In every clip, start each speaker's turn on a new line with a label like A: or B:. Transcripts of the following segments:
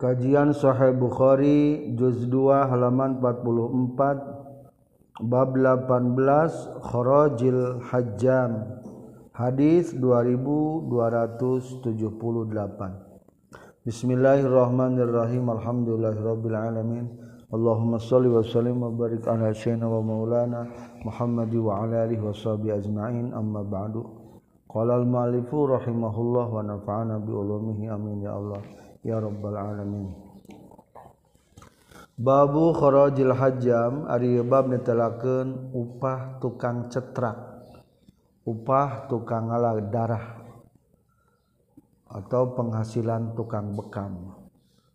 A: Kajian Sahih Bukhari juz 2 halaman 44 bab 18 Kharajil Hajjam hadis 2278 Bismillahirrahmanirrahim Alhamdulillahirabbil alamin Allahumma shalli wa sallim wa barik ala sayyidina wa maulana Muhammad wa ala alihi washabihi ajma'in. Amma ba'du. Qala al-malifu rahimahullah wa nafa'ana bi ulumihi. Amin ya Allah ya rabbal alamin. Babu kharajil hajjam ari bab netelakeun upah tukang cetrak upah tukang ngalah darah atau penghasilan tukang bekam.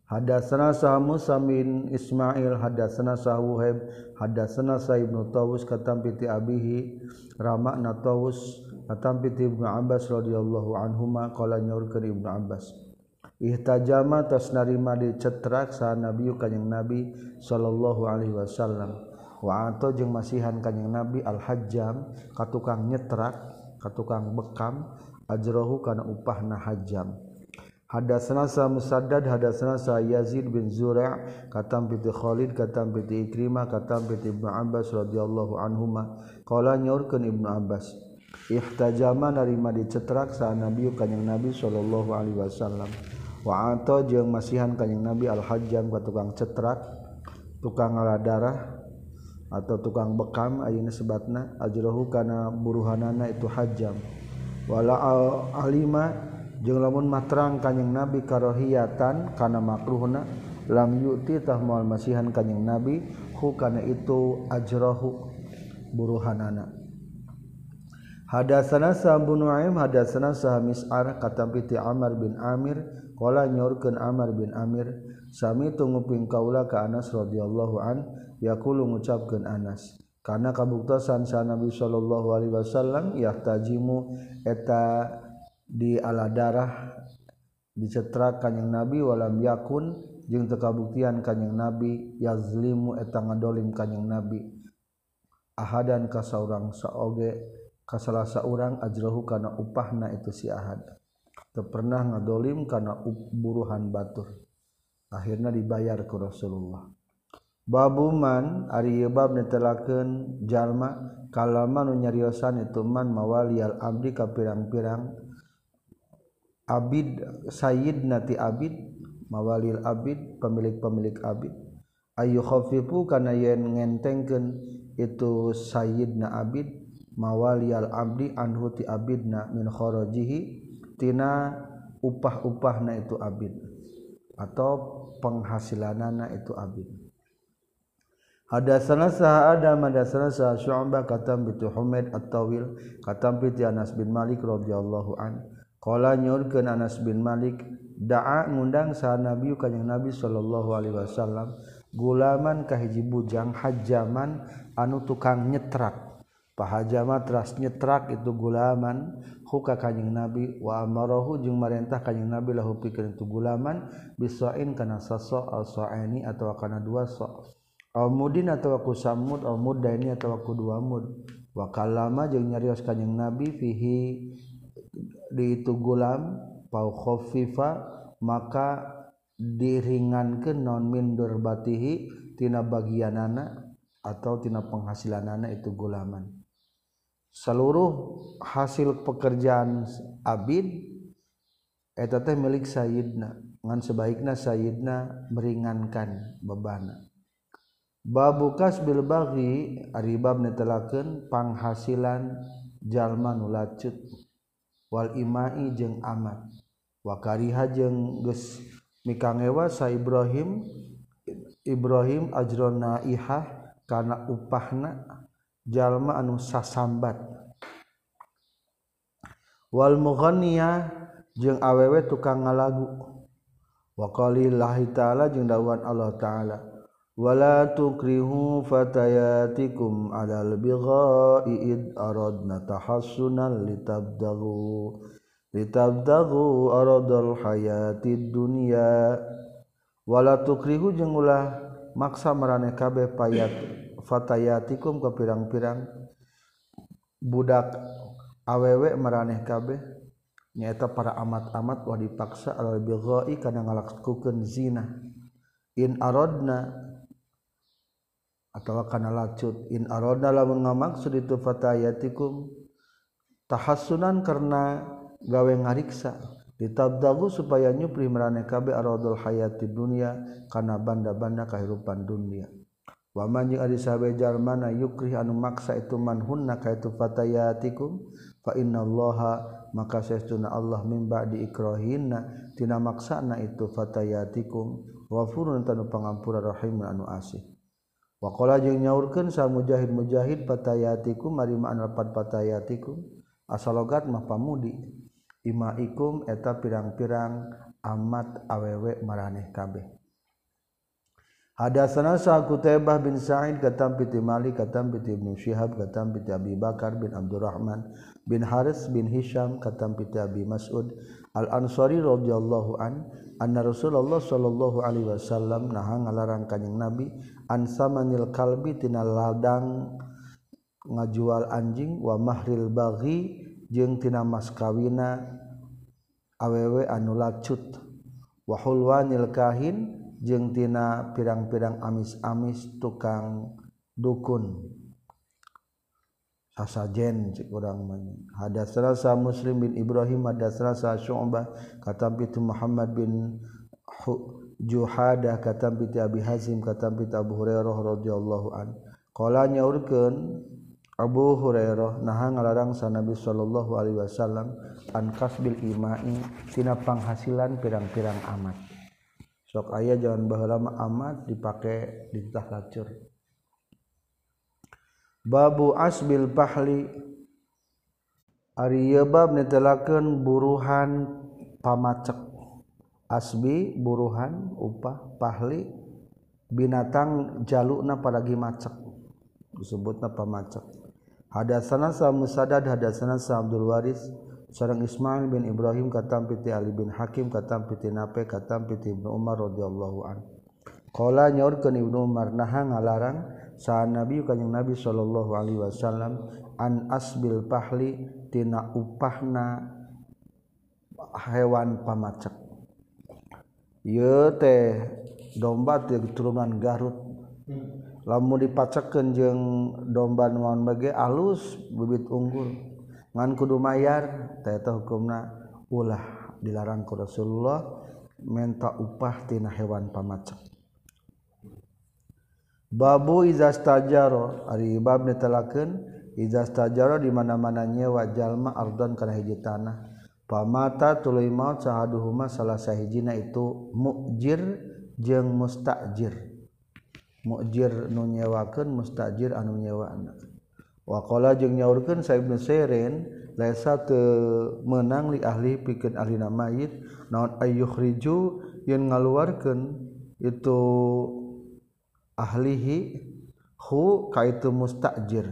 A: Hadatsana Sa'd Musa bin Ismail hadatsana Sa'uhaib hadatsana Sa'ib bin Tawus katam piti abihi Rama na Tawus katam piti Ibnu Abbas radhiyallahu anhuma qala nyaurkeun Ibnu Abbas. ihtajama tas narima dicetrak sa nabi kanjing nabi sallallahu alaihi wasallam. Wa ato jeung masihan kanjing nabi al hajjam ka tukang nyetrak ka tukang bekam ajrohu kana upahna hajjam. Hadatsana sa Musaddad hadatsana sa Yazid bin Zura' katam bi Khalid katam bi Ikrimah katam bi Ibnu Abbas radhiyallahu anhuma. Qala nyaurkeun Ibnu Abbas ihtajama narima dicetrak sa Nabi kanjing Nabi sallallahu alaihi wasallam. wato jeung masihan kanjing nabi al-hajjam tukang cetrak tukang ngalah darah atau tukang bekam ayeuna sebatna ajrohu kana buruhanana itu hajjam. Wala al alima jeung lamun matrang kanjing nabi karohiyatan kana makruhna lam yuti tah moal masihan kanjing nabi hu kana itu ajrohu buruhanana. Hadatsana Sa'bu Nu'aim hadatsana Sa'mis'ar katampiti Amr bin Amir qala nyorkeun Amr bin Amir sami tunguping kaula ka Anas radhiyallahu an yaqulu ngucapkeun Anas karena kabuktasan sa Nabi sallallahu alaihi wasallam yahtajimu eta di ala darah dicetrak kanjing Nabi walam yakun jeung teu kabuktian kanjing Nabi yazlimu eta ngadolim kanjing Nabi. Ahadan ka saurang saoge kasalasa urang ajrohu kana upahna itu si ahad. Teu pernah ngadolim kana buruhan batur. Akhirna dibayar ku Rasulullah. Babuman ari bab netelakeun jalma kalaman nu nyariosan itu man mawalial abdi ka pirang-pirang abid sayyid nati abid mawalil abid pemilik-pemilik abid. Ayu khafifu kana yen ngentengkeun itu sayyidna abid mawalial abdi anhu ti abidna min kharajihi tina upah-upahna itu abid atau penghasilanana itu abid. Hadatsana sah Adam hadatsana sah Syu'bah katam bitu Humaid At-Tawil katam bi Anas bin Malik radhiyallahu an. Qala nyurkeun Anas bin Malik da'a ngundang sah Nabi kanjing Nabi sallallahu alaihi wasallam gulaman kahiji bujang hajaman anu tukang nyetrak pahajama ras nyetrak itu gulaman. Huka kanjing nabi wa amarahu jeung marentah kanjing nabi lahu pikeun tu gulaman. Bisain kana saso al saini atawa kana dua so. Al mudin atawa ku samud al mudaini atawa ku dua mud. Wa kalama jeung nyarios kanjing nabi fihi di itu gulam pau khafifa maka diringankeun non min durbatihi tina bagianana atau tina penghasilanana itu gulaman. seluruh hasil pekerjaan Abid eta teh milik Sayyidna. Ngan sebaiknya Sayyidna meringankan bebana. Babu kasbil baghi ari bab netelakeun panghasilan jalma nu lacut wal imai jeung amat. Wa kariha jeung geus mikangewa sa Ibrahim Ibrahim ajrona ihah kana upahna. jalma anu sasambat. Wal mughnia jeung awewe tukang ngalagu. Wa qalillahi ta'ala jeung dawuhan Allah ta'ala. Wala tukrihu fatayatikum alal bighai id aradna tahassunan litabdagu litabdagu aradul hayatid dunya. Wala tukrihu jeung ulah maksa marane kabeh payat. fatayatikum ke pirang-pirang budak awewek meraneh kabeh. Nyaeta para amat-amat wah dipaksa al bighai kana ngalakukeun zina. In aradna atau kana lacut. In aradna lamun ngamaksud itu fatayatikum tahassunan karena gawe ngariksa. Ditabdagu supaya nyupri meraneh kabe aradul hayati dunia kana banda-banda kahirupan dunia. waman jeung ari sabejar mana yukri anu maksa itu man hunna ka itu fatayatikum fa innallaha maka sesuna Allah mimba di ikrahinna tina maksana itu fatayatikum. Wafurun tanu pangampura rahimun anu asih. Waqala jeung nyaurkeun sa mujahid mujahid fatayatikum mari ma'an rapat fatayatikum. Asalogat mah pamudi. Imaikum eta pirang-pirang amat awewe maraneh kabeh. Hadatsana Sa'kutaibah bin Sa'id katam piti Malik katam piti Ibnu Syihab katam piti Abi Bakar bin Abdurrahman bin Haris bin Hisham katam piti Abi Mas'ud Al-Ansari radhiyallahu an anna Rasulullah sallallahu alaihi wasallam naha ngalarang kanjing Nabi an samanil kalbi tina ladang ngajual anjing wa mahril baghi jeung tina mas kawina awewe anu lacut wa hulwanil kahin tina pirang-pirang amis-amis tukang dukun. Asajen kurang hadas rasa muslim bin Ibrahim hadas rasa syu'bah kata itu Muhammad bin juhada kata biti Abi Hazim kata biti Abu Hurairah radhiyallahu an. Qala nyaurkeun Abu Hurairah naha ngalarang sa Nabi sallallahu alaihi wasallam an kasbil imai tina penghasilan pirang-pirang amat sok ayah jangan bahlama amat dipakai ditah lacur. Babu asbil pahli. Ari bab netelakeun buruhan pamacek. Asbi buruhan upah pahli binatang jalukna padagi macek. Disebutna pamacek. Hadasana sa musadad hadasana sa abdul waris. sareng Ismail bin Ibrahim katam piti Ali bin Hakim katam piti Nape katam piti Ibnu Umar radhiyallahu an. Qala nyaurkeun Ibnu Umar naha ngalarang sa Nabi kanjing Nabi sallallahu alaihi wasallam an asbil pahli tina upahna hewan pamacek Ieu teh domba teh turunan Garut. Lamun dipacekeun jeung domba nuan bage alus bibit unggul. ngan kudu mayar taeta hukumna ulah dilarang ku Rasulullah menta upah tina hewan pamacak. Babu iza stajaro ari bab netelakeun iza stajaro di mana-mana nyewa jalma ardon kana hiji tanah. Pamata tuluy maut sahaduhuma salah sahijina itu mukjir jeung mustajir. Mukjir nu nyewakeun mustajir anu nyewana wakola jeung nyaurkeun Saibnu Sirin laisa teu menang li ahli pikeun ahlina mayit naon ayyukhriju yen ngaluarkeun itu ahlihi hu kaitu mustajir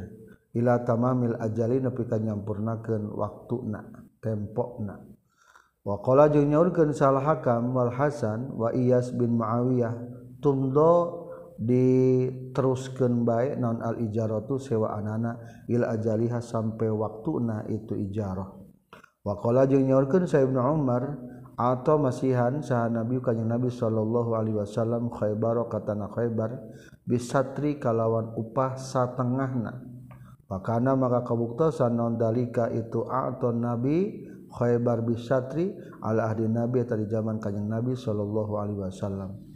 A: ila tamamil ajali nepi ka nyampurnakeun waktuna tempona waqala jeung nyaurkeun sal hakam wal hasan wa iyas bin muawiyah tumdo diteruskan baik non al-ijarah tu sewa anana il ajaliha sampai waktu na itu ijarah. Wakola jeung nyaurkeun sa ibnu umar atau masihan sah nabi kanjeng nabi sallallahu alaihi wasallam khaybar katana khaybar bisatri kalawan upah satengahna. Pakana maka kabuktosan non dalika itu atau nabi khaybar bisatri ala ahdi nabi tadi zaman kanjeng nabi sallallahu alaihi wasallam.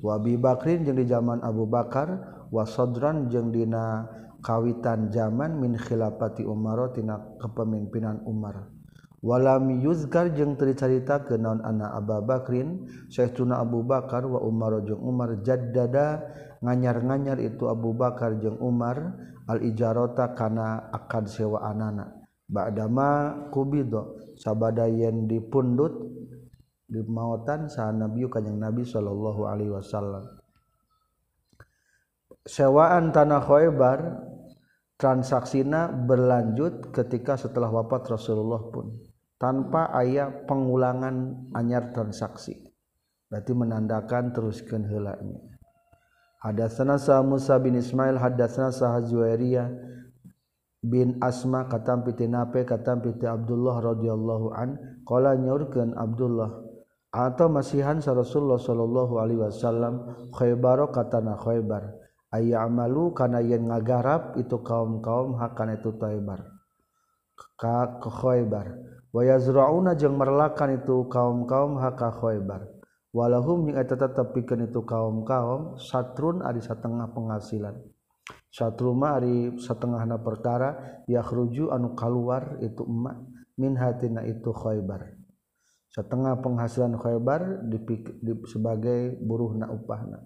A: wabi Bakrin jeung di zaman Abu Bakar wasodran jeung dina kawitan zaman min khilafati Umar tina kepemimpinan Umar walam yuzgar jeung teu ke naon ana Abu Bakrin Syekhuna Abu Bakar wa Umar jeung Umar jaddada nganyar-nganyar itu Abu Bakar jeung Umar al ijarota kana akad sewa anana. Ba'dama kubido sabada yen dipundut mautan saha Nabi kanjeng Nabi sallallahu alaihi wasallam. Sewaan tanah Khaybar transaksina berlanjut ketika setelah wafat Rasulullah pun tanpa ayah pengulangan anyar transaksi. Berarti menandakan teruskan helanya Hadatsana sa Musa bin Ismail hadatsana sa Zuwairiyah bin asma katampiti nape katampiti Abdullah radhiyallahu nyurkan Abdullah atau masihan sa Rasulullah sallallahu alaihi wasallam Khaybar katana Khaybar. Ayamalu kana yen ngagarap itu kaum-kaum hakana itu Khaybar. Ka Khaybar. Wa yazrauna jeung merlakan itu kaum-kaum haka Khaybar. Walahum jeung eta tetep pikeun itu kaum-kaum satrun ari satengah penghasilan. Satruma ari satengahna perkara yakhruju anu kaluar itu emak min hatina itu Khaybar. setengah penghasilan Khaybar dipik, dip, sebagai buruh na upahna.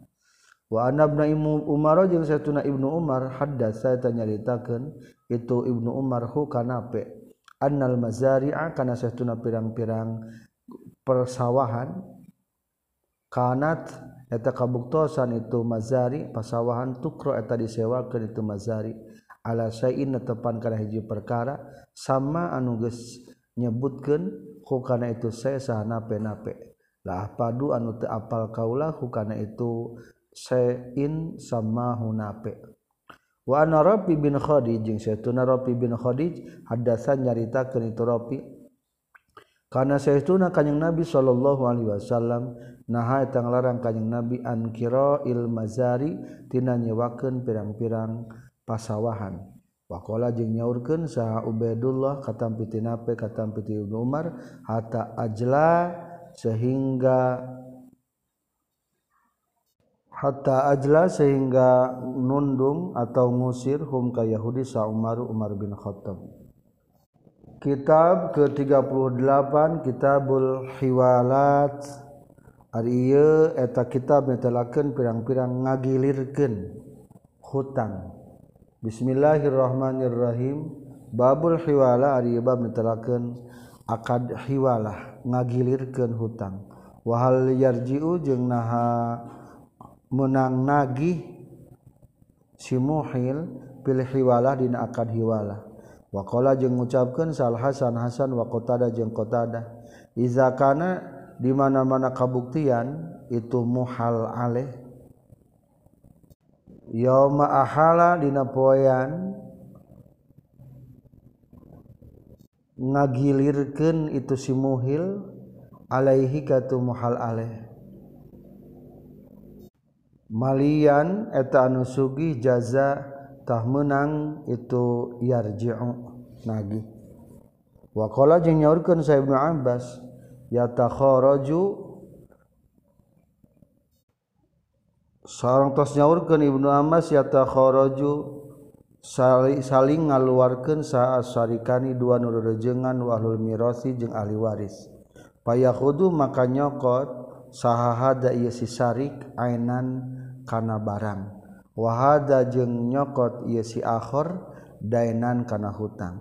A: Wa anna ibnu Umar jeung satuna Ibnu Umar haddas saya tanyaritakeun itu Ibnu Umar hu kanape? Annal mazari'a kana satuna pirang-pirang persawahan kanat eta kabuktosan itu mazari pasawahan tukro eta disewakeun itu mazari ala syai'in tepan kana hiji perkara sama anu geus nyebutkan hukana itu saya sah nape-nape lah padu anu teu apal kaulah hukana itu sein sama hunape. Wa ana bin khadij jeung saytuna rabi bin khadij hadasan nyaritakeun itu karena kana saytuna kanjing nabi sallallahu alaihi wasallam naha eta nglarang kanjing nabi an qira'il mazari tina nyewakeun pirang-pirang pasawahan. Wakola jeng nyaurkeun sah Ubedullah katam piti nape katam piti Ibnu Umar hatta ajla sehingga hatta ajla sehingga nundung atau ngusir hum ka Yahudi sa Umar Umar bin Khattab. Kitab ke-38 Kitabul Hiwalat Ari ieu eta kitab netelakeun pirang-pirang ngagilirkeun hutang. Bismillahirrahmanirrahim. Babul hiwala Aribab ditelaken akad hiwalah ngagilirkeun hutang. Wahal yarji'u jeung naha menang nagih si muhil pilih hiwalah dina akad hiwalah. Waqala jeung ngucapkeun sal hasan hasan wa qatada jeung qatada. Iza kana di mana-mana kabuktian itu muhal aleh. Yoma ahala dina poyan. Ngagilirkeun itu si muhil alaihi katu muhal alaih malian eta anu sugih jaza tah menang itu yarji'u nagih. Wa qala jeung nyaurkeun sa ibnu abbas yatakharaju seorang tos nyaurkeun Ibnu Amas yatakharaju saling ngaluarkan saat sarikani dua nurrejengan wahlul mirasi jeung ahli waris. Payakhudu maka nyokot sahahada ieu si sarik ainan kana barang. Wahada jeung nyokot ieu si akhor dainan kana hutang.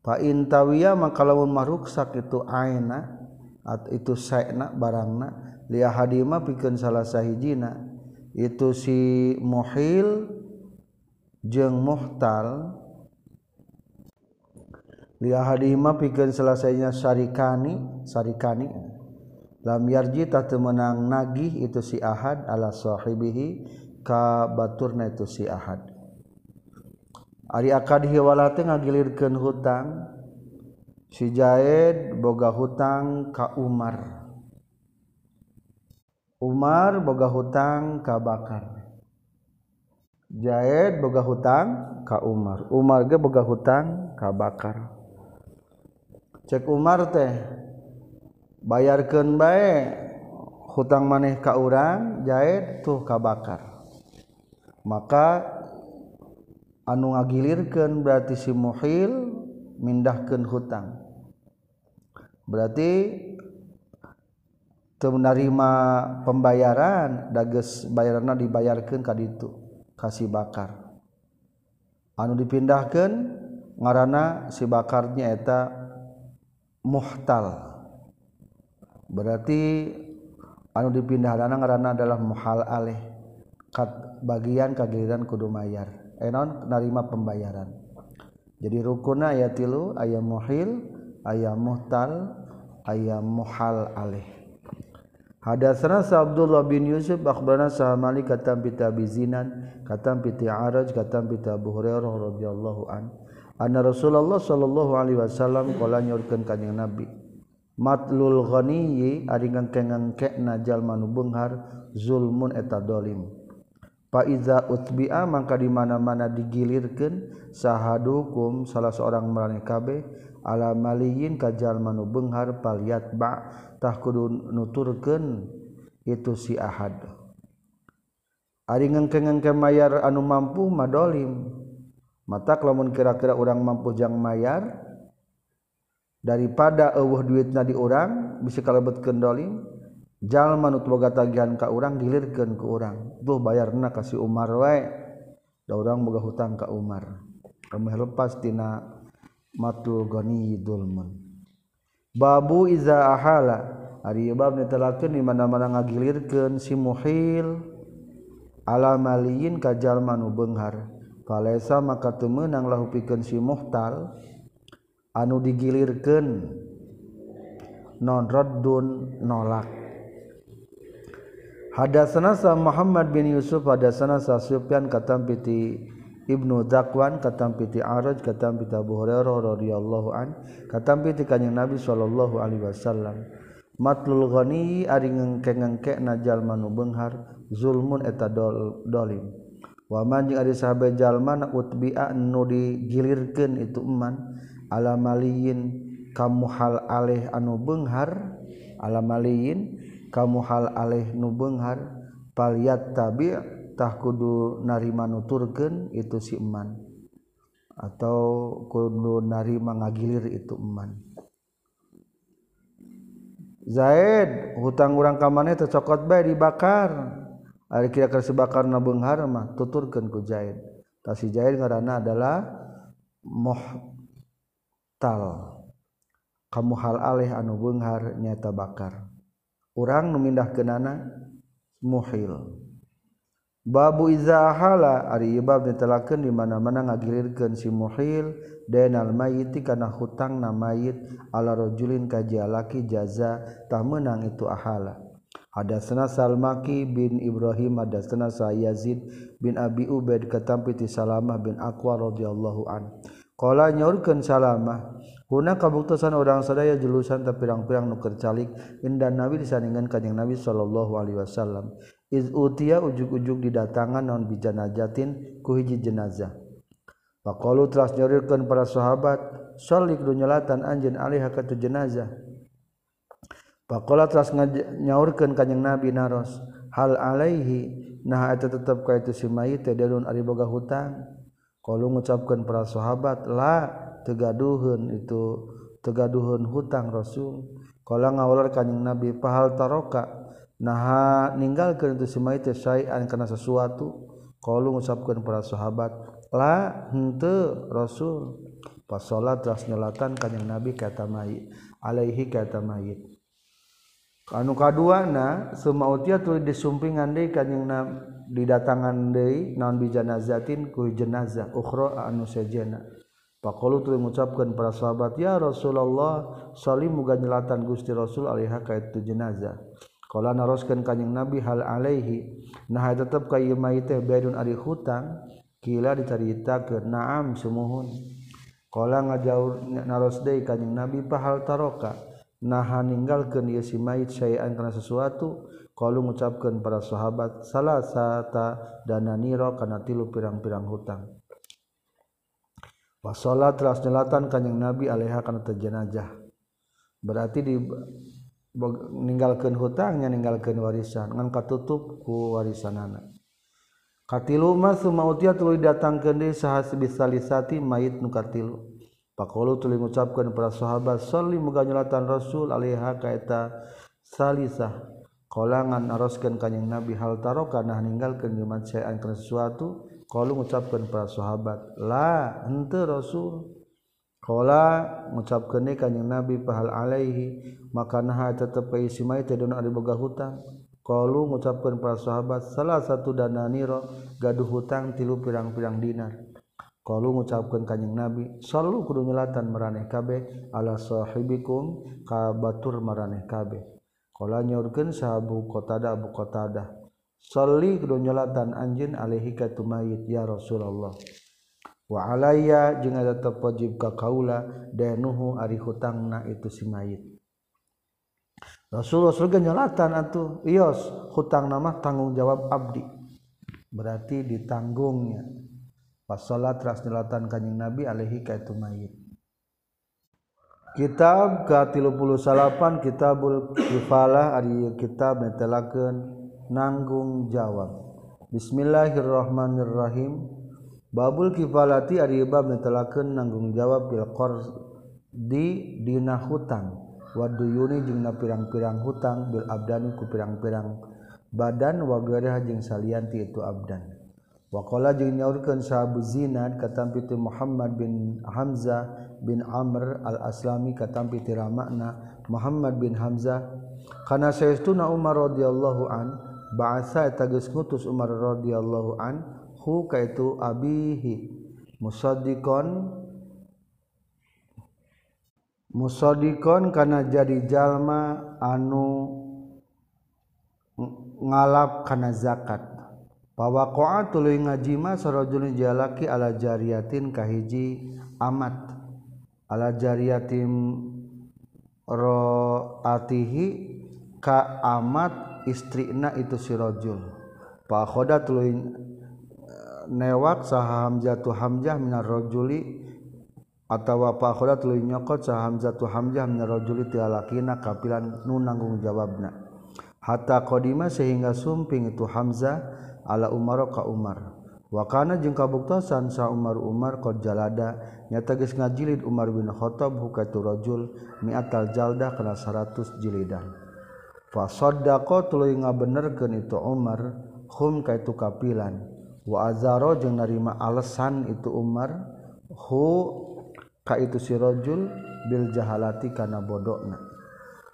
A: Fa intawiya maka lamun maruksak itu aina at itu saena barangna liahadima pikeun salah sahijina. itu si muhil jeung muhtal. Li hadimah pikeun selesainya sarikani sarikani. Lam yarji tatu menang nagih itu si ahad ala sahibihi ka baturna itu si ahad. Ari akad hiwalate ngagilirkeun hutang. Si Jaed boga hutang ka Umar. Umar boga hutang ka Bakar. Jaed boga hutang ka Umar. Umar ge boga hutang ka Bakar. Cek Umar teh bayarkan baik hutang maneh ka urang Jaed tuh ka Bakar. Maka anu ngagilirkan berarti si muhil mindahkan hutang. Berarti menerima pembayaran dages bayarna dibayarkan ka itu kasih bakar. Anu dipindahkan ngarana si bakarnya eta muhtal. Berarti anu dipindah dana ngarana adalah muhal alih kat bagian kagiliran kudu mayar. Eh, Enon narima pembayaran. Jadi rukuna ayat tilu ayam muhil ayam muhtal ayam muhal alih Hadatsana Abdullah bin Yusuf akhbarana sa Malik katam bi Tabizinan katam bi Araj katam bi Abu Hurairah radhiyallahu an anna Rasulullah sallallahu alaihi wasallam qala nyorkeun ka Nabi matlul ghaniyyi ari ngengkengna jalma nu beunghar zulmun eta dolim. Fa iza utbi'a mangka di mana-mana digilirkeun sahadukum salah seorang marane kabeh ala maliyin ka jalma nu beunghar falyatba' tah kudu nuturkeun itu si ahad. Ari ngengke-ngengke mayar anu mampu madolim. Mata lamun kira-kira orang mampu jang mayar daripada eueuh duitna di urang bisa kalebetkeun dolim jalma nu boga tagihan ka urang gilirkeun ku urang. Duh bayarna ka si Umar wae. Da urang boga hutang ka Umar. Kamu lepas tina matul ghaniyul dulmun. babu iza ahala. Ari bab netelakeun di mana-mana ngagilirkeun si muhil. Ala maliin ka jalma nu beunghar falaisa maka teu meunang lahupikeun si muhtal. Anu digilirkeun. Non raddun nolak. Hadasna sa Muhammad bin Yusuf hadasna sa Sufyan katam piti Ibnu Zakwan katampiti Araj katampiti Abu Hurairah radhiyallahu an katampiti kanjeng Nabi sallallahu alaihi wasallam. Matlul ghani ari ngengke-ngengke najal manu benghar zulmun eta dol, dolim. Wa man jeung ari sahabat jalma na utbi'a nu digilirkeun itu eman. Ala maliyin kamu hal alih anu beunghar ala maliyin kamu hal alih nu beunghar paliyat tabi' tah kudu narima nuturkeun itu si eman atau kudu narima ngagilir itu eman. Zaid hutang urang ka maneh teh cokot bae dibakar. Ari kira keur sebakar na beunghar mah tuturkeun ku Zaid. Tah si Zaid ngaranna adalah muhtal. Kamu hal alih anu beunghar nyata bakar. Urang nu mindah muhil. Babu izahala ari ibab ditelakeun di mana-mana ngagilirkeun si muhil denal mayit kana hutang na mayit ala rajulin ka jalaki jaza tah menang itu ahala. Hadatsana Salmaki bin Ibrahim hadatsana Sayyazid bin Abi Ubaid katampi ti Salamah bin Aqwa radhiyallahu an. Qala nyaurkeun Salamah Huna kabuktosan orang sadaya julusan tapi pirang-pirang nu kercalik indan Nabi disandingan kanjing Nabi sallallahu alaihi wasallam. Izutia ujug-ujug didatangan non bijanajatin ku hiji jenazah. Faqalu telah nyorirkeun para sahabat, "Shalik dunyalatan anjeun alih ka tu jenazah." Faqala telah nyaurkeun kanjing Nabi naros, "Hal alaihi nah eta tetep ka itu si mayit teh dalun ari boga hutang." Qalu ngucapkeun para sahabat, "La tegaduheun itu tegaduheun hutang Rasul." Qala ngawular kanjing Nabi, "Pahal taroka?" Nah meninggalkan itu sian karena sesuatu kalau mengucapkan para sahabat lahte rasul pas salat tras nyalatan kanyeng nabi kata may Alaihi kata mayit Anukadua semua tu disumpingan de kan yang didatangan de naon bijanazatin ku jenazah ukhra anu sejena. Pakulu tu mengucapkan para sahabat ya Rasulullah salim muga nyelatan Gusti Rasul alaiha ka itu jenazah. Kala naroskeun kanjing Nabi hal alaihi? Nah tetep ka ieu mayit teh baidun ari hutang kila dicaritakeun. Na'am sumuhun. Kala ngajaur naros deui kanjing Nabi pahal taroka? Nah ninggalkeun ieu si mayit syai'an kana sesuatu. Qalu ngucapkeun para sahabat salasata dananiro kana tilu pirang-pirang hutang. Wasolat telah selatan kanjeng Nabi alaiha kana terjenajah. berarti di meninggalkan hutangnya meninggalkan warisan. Ngan katutup ku warisan anak katilu mas sumautia tuluy datang ke deui saha bisalisati mayit nu katilu. Pakolu tuluy ngucapkeun para sahabat salli muga nyolatan rasul alaiha ka eta salisah. Kolangan aroskan kanyang nabi hal taroka nah ninggalkeun liman syai'an kana sesuatu? Qalu ngucapkeun para sahabat la henteu rasul. Kala mengucapkan kanyang Nabi pahal alaihi maka nah tetep isi mai teh dona ari boga hutang. Kalau mengucapkan para sahabat salah satu dana niro gaduh hutang tilu pirang-pirang dinar. Kalau mengucapkan kanyeng nabi selalu kudu nyelatan meraneh kabeh ala sahibikum ka batur maraneh kabeh. Kala nyaurkeun sahabu qatada abu qatada salli kudu nyelatan anjeun alaihi ka mayit ya rasulullah waaya tetap wajib ka kaula nuhu ari hutang na itu si mayit. Rasulullah surga nyalatan atuh ios hutang nama tanggung jawab abdi. Berarti ditanggungnya. Pas salat ras nyalatan kanjing Nabi alaihi ka itu mayit. Kitab ke-38 Kitabul Kifalah ari kitab netelakeun nanggung jawab. Bismillahirrahmanirrahim Babul kifalati ari bab netelakeun nanggung jawab bil di dina hutang wadu yuni jeung na pirang-pirang hutang bil abdani ku pirang-pirang badan wa gairah jeung salianti itu abdan. Waqala jeung nyaurkeun sahabu zinad katampi ti Muhammad bin Hamzah bin Amr al-Aslami katampi ti ramakna Muhammad bin Hamzah kana saestuna Umar radhiyallahu an ba'atsa eta geus ngutus Umar radhiyallahu an hu kaitu abihi. Musaddiqon. Musaddiqon kana jadi jalma anu ngalap kana zakat. Pawaqa'a tuluy ngajima sarajul jalaki ala jariyatin kahiji amat. Ala jariyatin roatihi ka amat istrina itu sirajul pakhoda tuluy newak saham jatuh hamzah minar rajuli atawa pakhoda lu nyokot saham jatuh hamzah minar rajuli ti kapilan nu nanggung jawabna. Hatta kodima sehingga sumping itu hamzah ala umar ka umar. Wakana jeung kabuktasan sa umar umar qad jalada nyata geus ngajilid umar bin khattab hukaitu rajul mi'atal jaldah kana 100 jilidan fa saddaqa tuluy ngabenerkeun itu umar hum kaitu kapilan. waazaro jeung narima alesan itu Umar hu ka itu sirojul bil jahalati kana bodokna.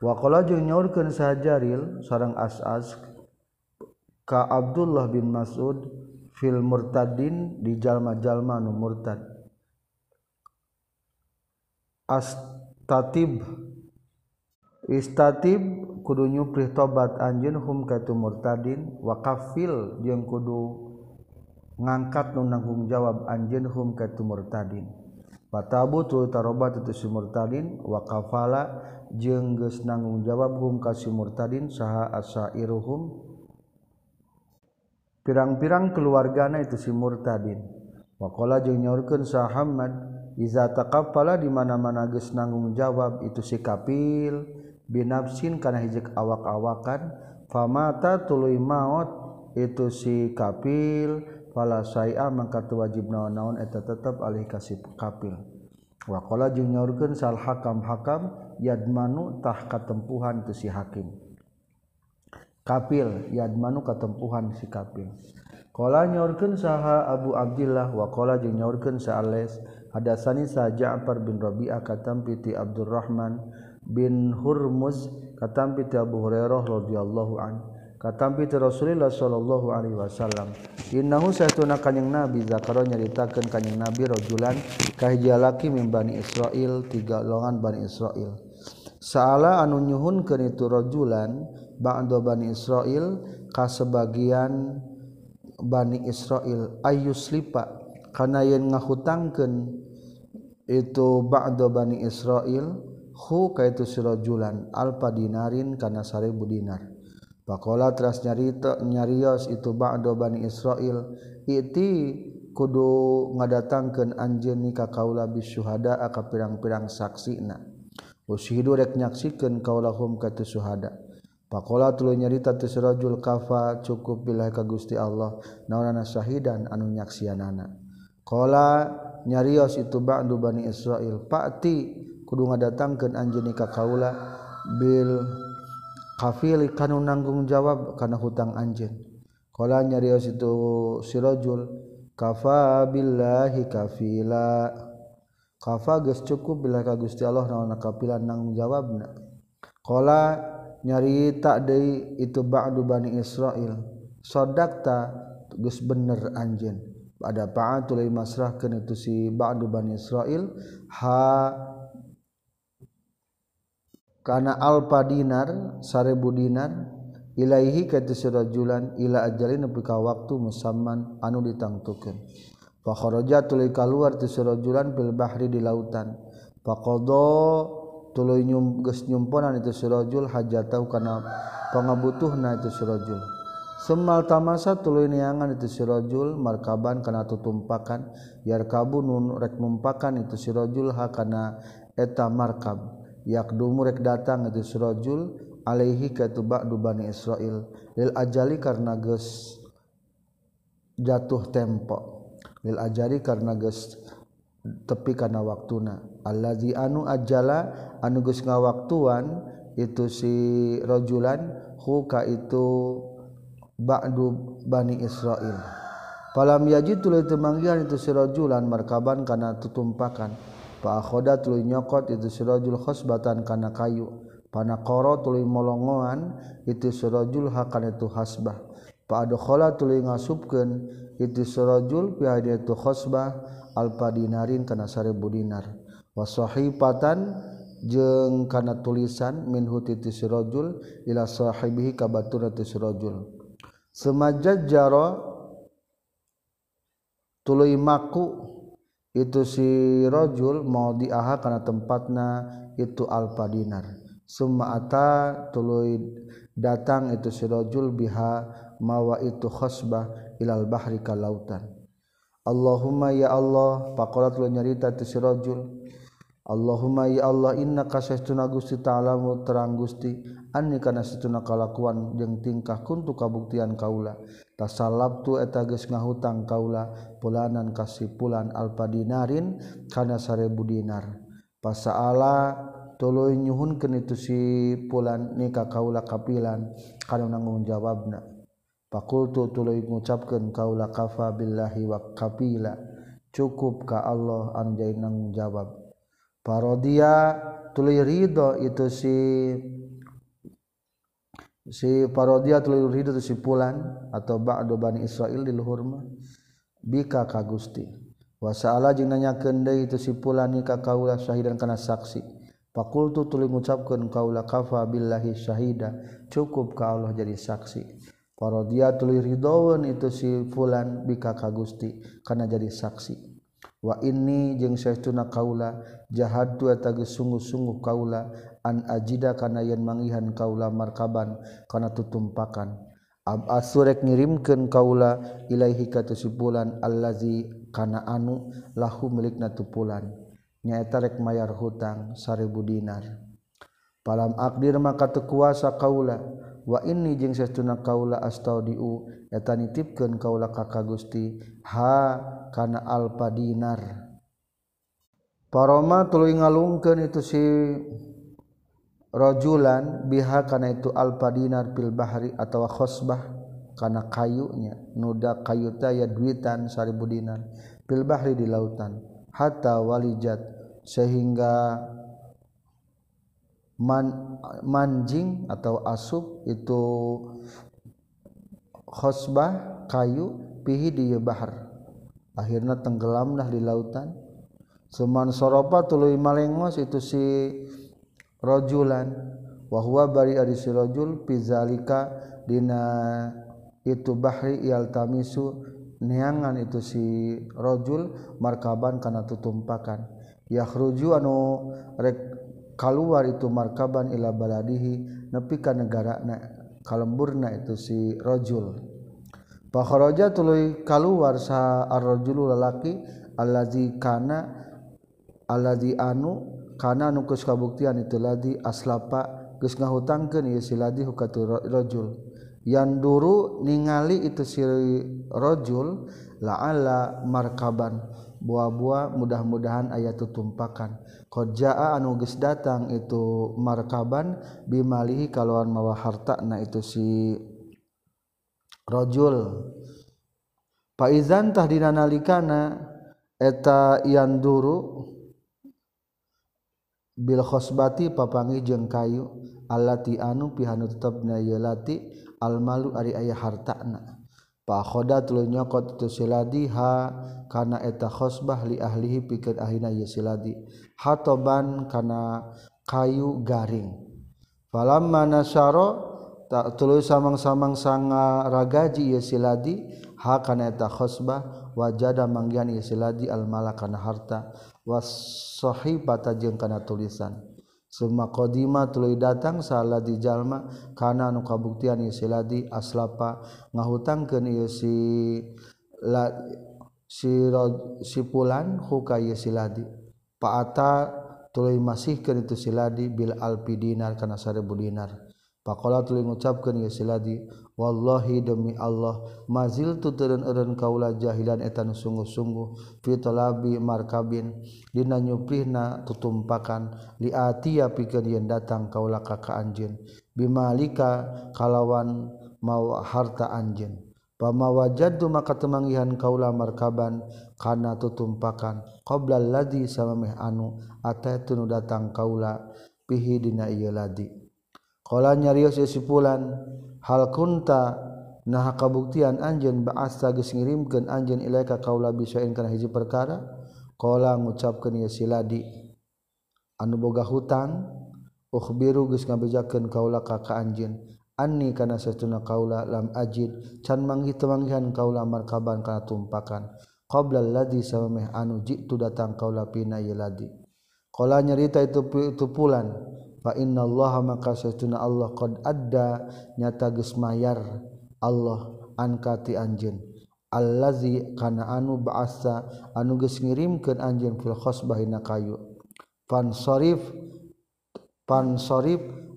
A: Wakola jeung nyaurkeun sajaril sareng as'as ka Abdullah bin Mas'ud fil murtadin di jalma-jalma nu murtad. Astatib istatib kudu nyuprih tobat anjeun hum ka murtadin wa kafil jeung kudu ngangkat nu nanggung jawab anjeunhum ka tumurtadin fatabutu tarobat tu murtadin wa kafala jeung geus nanggung jawab hum ka sumurtadin saha asairuhum pirang-pirang keluargana itu si murtadin. Waqala jeung nyaurkeun sa Muhammad iza taqaffala di mana-mana geus nanggung jawab itu si kapil binafsin kana hijik awak-awakan famata tuluy maut itu si kapil pala saya mangkat wajib naon-naon eta tetap alih kasih kapil. Wakola jeung nyaurkeun sal hakam hakam yadmanu tah katempuhan tu si hakim. Kapil yadmanu katempuhan si kapil. Qala nyaurkeun saha Abu Abdullah wa qala jeung nyaurkeun sa Alas hadasani sa Ja'far bin Rabi'ah katam piti Abdurrahman bin Hurmuz katam piti Abu Hurairah radhiyallahu anhu katampi ti Rasulillah sallallahu alaihi wasallam innahu satuna kanjing nabi. Zakaro nyaritakeun kanjing nabi rajulan kahiji laki min bani Israil tiga golongan bani Israil saala anu nyuhunkeun itu rajulan ba'da bani Israil ka sebagian bani Israil ayuslipa kana yen ngahutangkeun itu ba'da bani Israil hu kaitu sirajulan alpa dinarin kana 1000 dinar. Pakola teras nyarita nyarios itu ba'do Bani Israil iti kudu ngadatangkeun anjeun ka kaula bisyuhada ka pirang-pirang saksina. Ushidu rek nyaksikeun kaulahum ka tu syuhada. Pakola tuluy nyarita tu rajul kafa cukup billahi ka Gusti Allah naonana syahidan anu nyaksianana. Qala nyarios itu ba'du Bani Israil, "Pa'ti kudu ngadatangkeun anjeun ka kaula bil kafili kanu nanggung jawab karena hutang anjen kalau nyarios itu sirojul kafa billahi kafila. Kafa geus cukup bila ka Gusti Allah naon kafilan nanggung jawabna. Qala nyarita deui itu ba'du bani Israil. Sadaqta geus bener anjeun. Ada pa'atul masrah kana itu si ba'du bani Israil. Ha kana alfa dinar sarebu dinar ilaihi katisirajulan ila ajalin nepi ka waktu musamman anu ditangtukeun. Fa kharaja tuluy kaluar tisirajulan fil bahri di lautan. Fa tuluy nyum geus nyumponan itu sirajul hajatau kana pangabutuhna itu sirajul. Semal tamasa tuluy niangan itu sirajul markaban kana tutumpakan yarkabu nun rek mumpakan itu sirajul ha kana eta markab. yakdumurek datang itu surajul alaihi katu ba'du bani Israil. Lil ajali karena geus jatuh tempo. Lil ajali karena geus tepi karena waktuna. Allazi anu ajala anu geus ngawaktuan itu si rajulan huka itu ba'du bani Israil. Palam yajid tuluy temanggil itu si rajulan markaban kana tutumpakan. Pakhoda tuluy nyokot itu sirajul khosbatan kana kayu. Panakoro tuluy molongoan itu sirajul hakan itu hasbah. Pa'adukhola tuluy ngasupkeun itu sirajul pihadi itu khosbah alpa dinarin kana sarebu dinar. Wasahipatan jeung kana tulisan minhu titi sirajul ila sahibihi kabatur itu sirajul. Semajad jaro tuluy maku itu sirojul mau diaha karena tempatna itu alpadinar. Summa ata tuluy datang itu sirojul biha mawa itu khosbah ilal bahri ka lautan. Allahumma ya Allah pakolat tuluy nyarita itu sirajul Allahumma ya Allah inna kasastuna gusti ta'alamu terang gusti. anni kana situna kalakuan jeung tingkah kuntu kabuktian kaula tasalabtu eta geus ngahutang kaula pulanan kasipulan alfa dinarin kana sarebu dinar. Pasaala tuluy nyuhunkeun itu si pulan nikah kaula kapilan kana nanggung jawabna. Fakultu tuluy ngucapkeun kaula kafa billahi wa kapila cukup ka Allah anjeun nanggung jawab. Parodia tuluy ridho itu si si parodiatul hidup simpulan atau ba'du bani Israil di luhur mah bika ka Gusti. Wa sa'ala jeung nanyakeun deui teu simpulan ni ka kaula syahidan kana saksi. Fakultu tuluy ngucapkeun kaula kafa billahi syahida cukup ka Allah jadi saksi. Parodiatul ridwan itu simpulan bika ka Gusti kana jadi saksi. Wa ini jeung saestuna kaula jahadu eta sungguh-sungguh kaula an ajida kana yen mangihan kaula markaban kana tutumpakan. Ab asurek ngirimkeun kaula ilaihi ka tusipulan allazi kana anu lahu milikna tupulan. Nyaeta rek mayar hutang 1000 dinar. Palam akdir maka tekuasa kaula. Wa ini jeung sesuna kaula astaudiu eta nitipkeun kaula ka ka Gusti ha kana alpa dinar. Paroma tuluy ngalungkeun itu si sirojulan bihakana itu alpa dinar pilbahari atau khosbah kana kayunya nuda kayuta ya duitan saribu dinar pilbahri di lautan hatta walijat sehingga man manjing atau asub itu khosbah kayu pihi di bahar. Akhirnya tenggelamlah di lautan. Seman soropa tuluy malengos itu si rojulan. Wahwa bari ari si rajul pizalika dina itu bahri yaltamisu neangan itu si rajul markaban kana tutumpakan. Yakhruju anu rek kaluar itu markaban ila baladihi nepi ka negarana kalemburna itu si rajul fa kharaja tuluy kaluar sa ar-rajulu lalaki allazi kana allazi anu karena nukus kabuktian itu ladi aslapa geus ngahutangkeun ieu si ladi hukatu rajul yang duru ningali itu si rajul la'ala markaban. Buah-buah mudah-mudahan ayat itu tumpakan Kojaa anu geus datang itu markaban bimalihi kalauan mawa harta na itu si rajul Paizan tahdina nalikana eta yang duru Bil khosbati papangi jeung kayu alati anu pihanu tetepna ye lati almalu ari aya hartana. Pakhoda tuluy nyokot tu siladi ha kana eta khosbah li ahlihi pikeun ahina ye siladi. Hatoban kana kayu garing. Falamma nasyara tak tuluy samang-samang sanga ragaji ye siladi ha kana eta khosbah wajada manggian ye siladi al malakana harta. wasohi bata jeung kana tulisan. Suma qdima tuluy datang salah dijallma kana nu kabuktian siladi aslapa. Ngahutang ke si la, si, rod, si pulan huka siladi paata tuluy masih ke itu siladi bil alpi dinar kana seribu dinar. Pakola tuluy ngucapkeun ye siladi Wallahi demi Allah mazil tuturun eun kaula jahilan etan sungguh-sungguh fitolabi markabin dina nyuprihna tutumpakan liatia pikeun yen datang kaula ka anjeun. Bimalika kalawan mau harta anjeun. Pama wajadu maka temangihan kaula markaban kana tutumpakan. Qabla ladzi samameh anu ataitun datang kaula pihi dina ieu ladi. Qala nyarios sipulan hal kunta nah kabuktian anjeun ba'asta geus ngirimkeun anjeun ilaika kaula bisain kana hiji perkara? Qala ngucapkeun ya siladi. Anu boga hutang ukhbiru geus ngabejakeun kaula ka ka anjeun. Anni kana satuna kaula lam ajid can manggi temanggihan kaula markaban kana tumpakan. Qabla alladzi samameh anu jitu datang kaula pina yeladi qala nyarita itu itu pulan fa innallaha maka setuna Allah qad adda nyata geus mayar Allah angkati anjeun. Allazi kana anu ba'asa anu geus ngirimkeun anjeun fil khosbah dina kayu. Pan sarif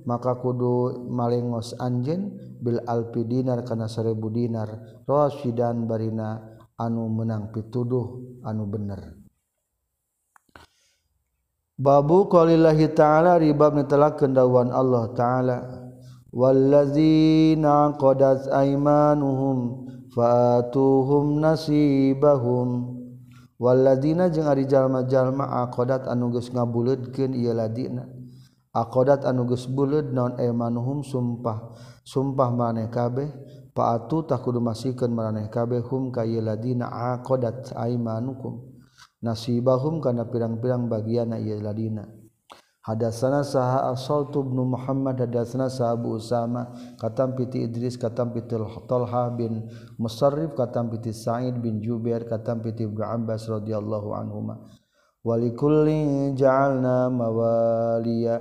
A: maka kudu malengos anjeun bil alpi dinar kana 1000 dinar. Rasidan barina anu menang pituduh anu bener. Babu qalillahi ta'ala ribab nitelak kendawan Allah ta'ala. Wallazina qadat aymanuhum fatuhum nasibahum. Wallazina jeung ari jalma-jalma aqadat anu geus ngabuleudkeun ieu ladina. Aqadat anu geus buleud naon aymanuhum sumpah sumpah maneh kabeh. Fa'atu tak kudu masikeun maneh kabeh hum ka ieu ladina aqadat aymanukum. nasibahum kana pirang-pirang bagian ieu ladina Hadatsana saha Asal tubnu Muhammad hadatsana saha Abu Usama katam piti Idris katam piti Talha bin Musarrif katam piti Sa'id bin Jubair katam piti Ibnu Abbas radhiyallahu anhuma. Walikullin ja'alna mawaliya.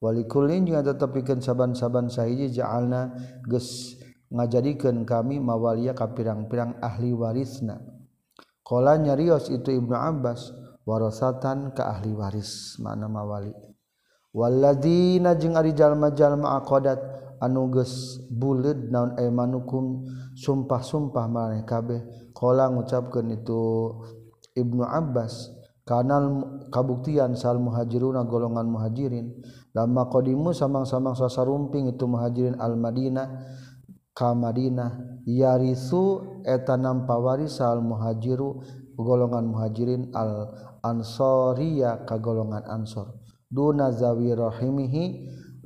A: Walikullin juga tetap bikin saban-saban sahiji ja'alna geus ngajadikeun kami mawaliya ka pirang-pirang ahli warisna. Kala nyarios itu Ibnu Abbas warasatan ke ahli waris mana mawali. Walladzina jeung ari jalma-jalma aqadat anu geus buleud naon aymanukum sumpah-sumpah maraneh kabeh. Kala ngucapkeun itu Ibnu Abbas kanal kabuktian sal muhajiruna golongan muhajirin lama qadimu samang-samang sasarumping itu muhajirin al Madinah ka Madinah. Yarisu eta nampa waris al muhajiru golongan muhajirin al ansoriya ka golongan ansor. Duna zawi rahimihi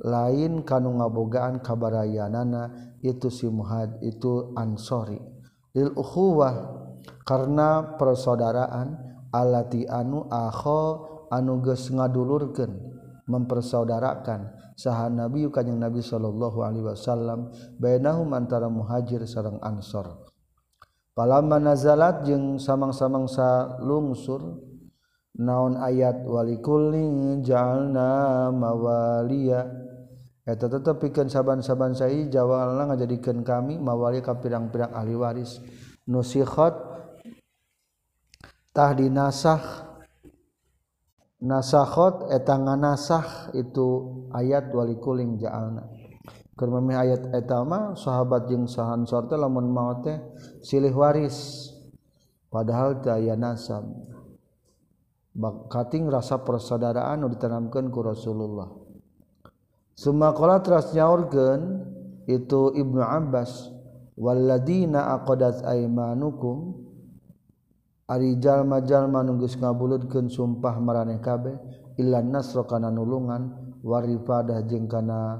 A: lain kanu ngabogaan kabarayanana itu si muhaj itu ansori. Lil ukhuwah karena persaudaraan alati anu akho anu geus ngadulurkeun mempersaudarakan. saha nabi kanjeng nabi sallallahu alaihi wasallam bainahum antara muhajir sareng ansor. Palama nazalat jeung samang-samang salungsur naon ayat walikulling jalna mawaliya. Eta tetep pikeun saban-saban sai jawalna ngajadikeun kami mawali ka pirang-pirang ahli waris. Nusikhat tah dinasakh nasahot eta nasah itu ayat walikuling jaalna. Kermami ayat etama sahabat jeung sahan sorte lamun maut teh silih waris. Padahal teh aya nasab. Kating rasa persaudaraan nu ditanamkeun ku Rasulullah. Summa qala teras nyaurkeun itu Ibnu Abbas walladina aqadat aymanukum Arijallma-jallma nunggus ngabulutkeun sumpah marane kabeh ilan nasro kana nulungan warifadah jeung kana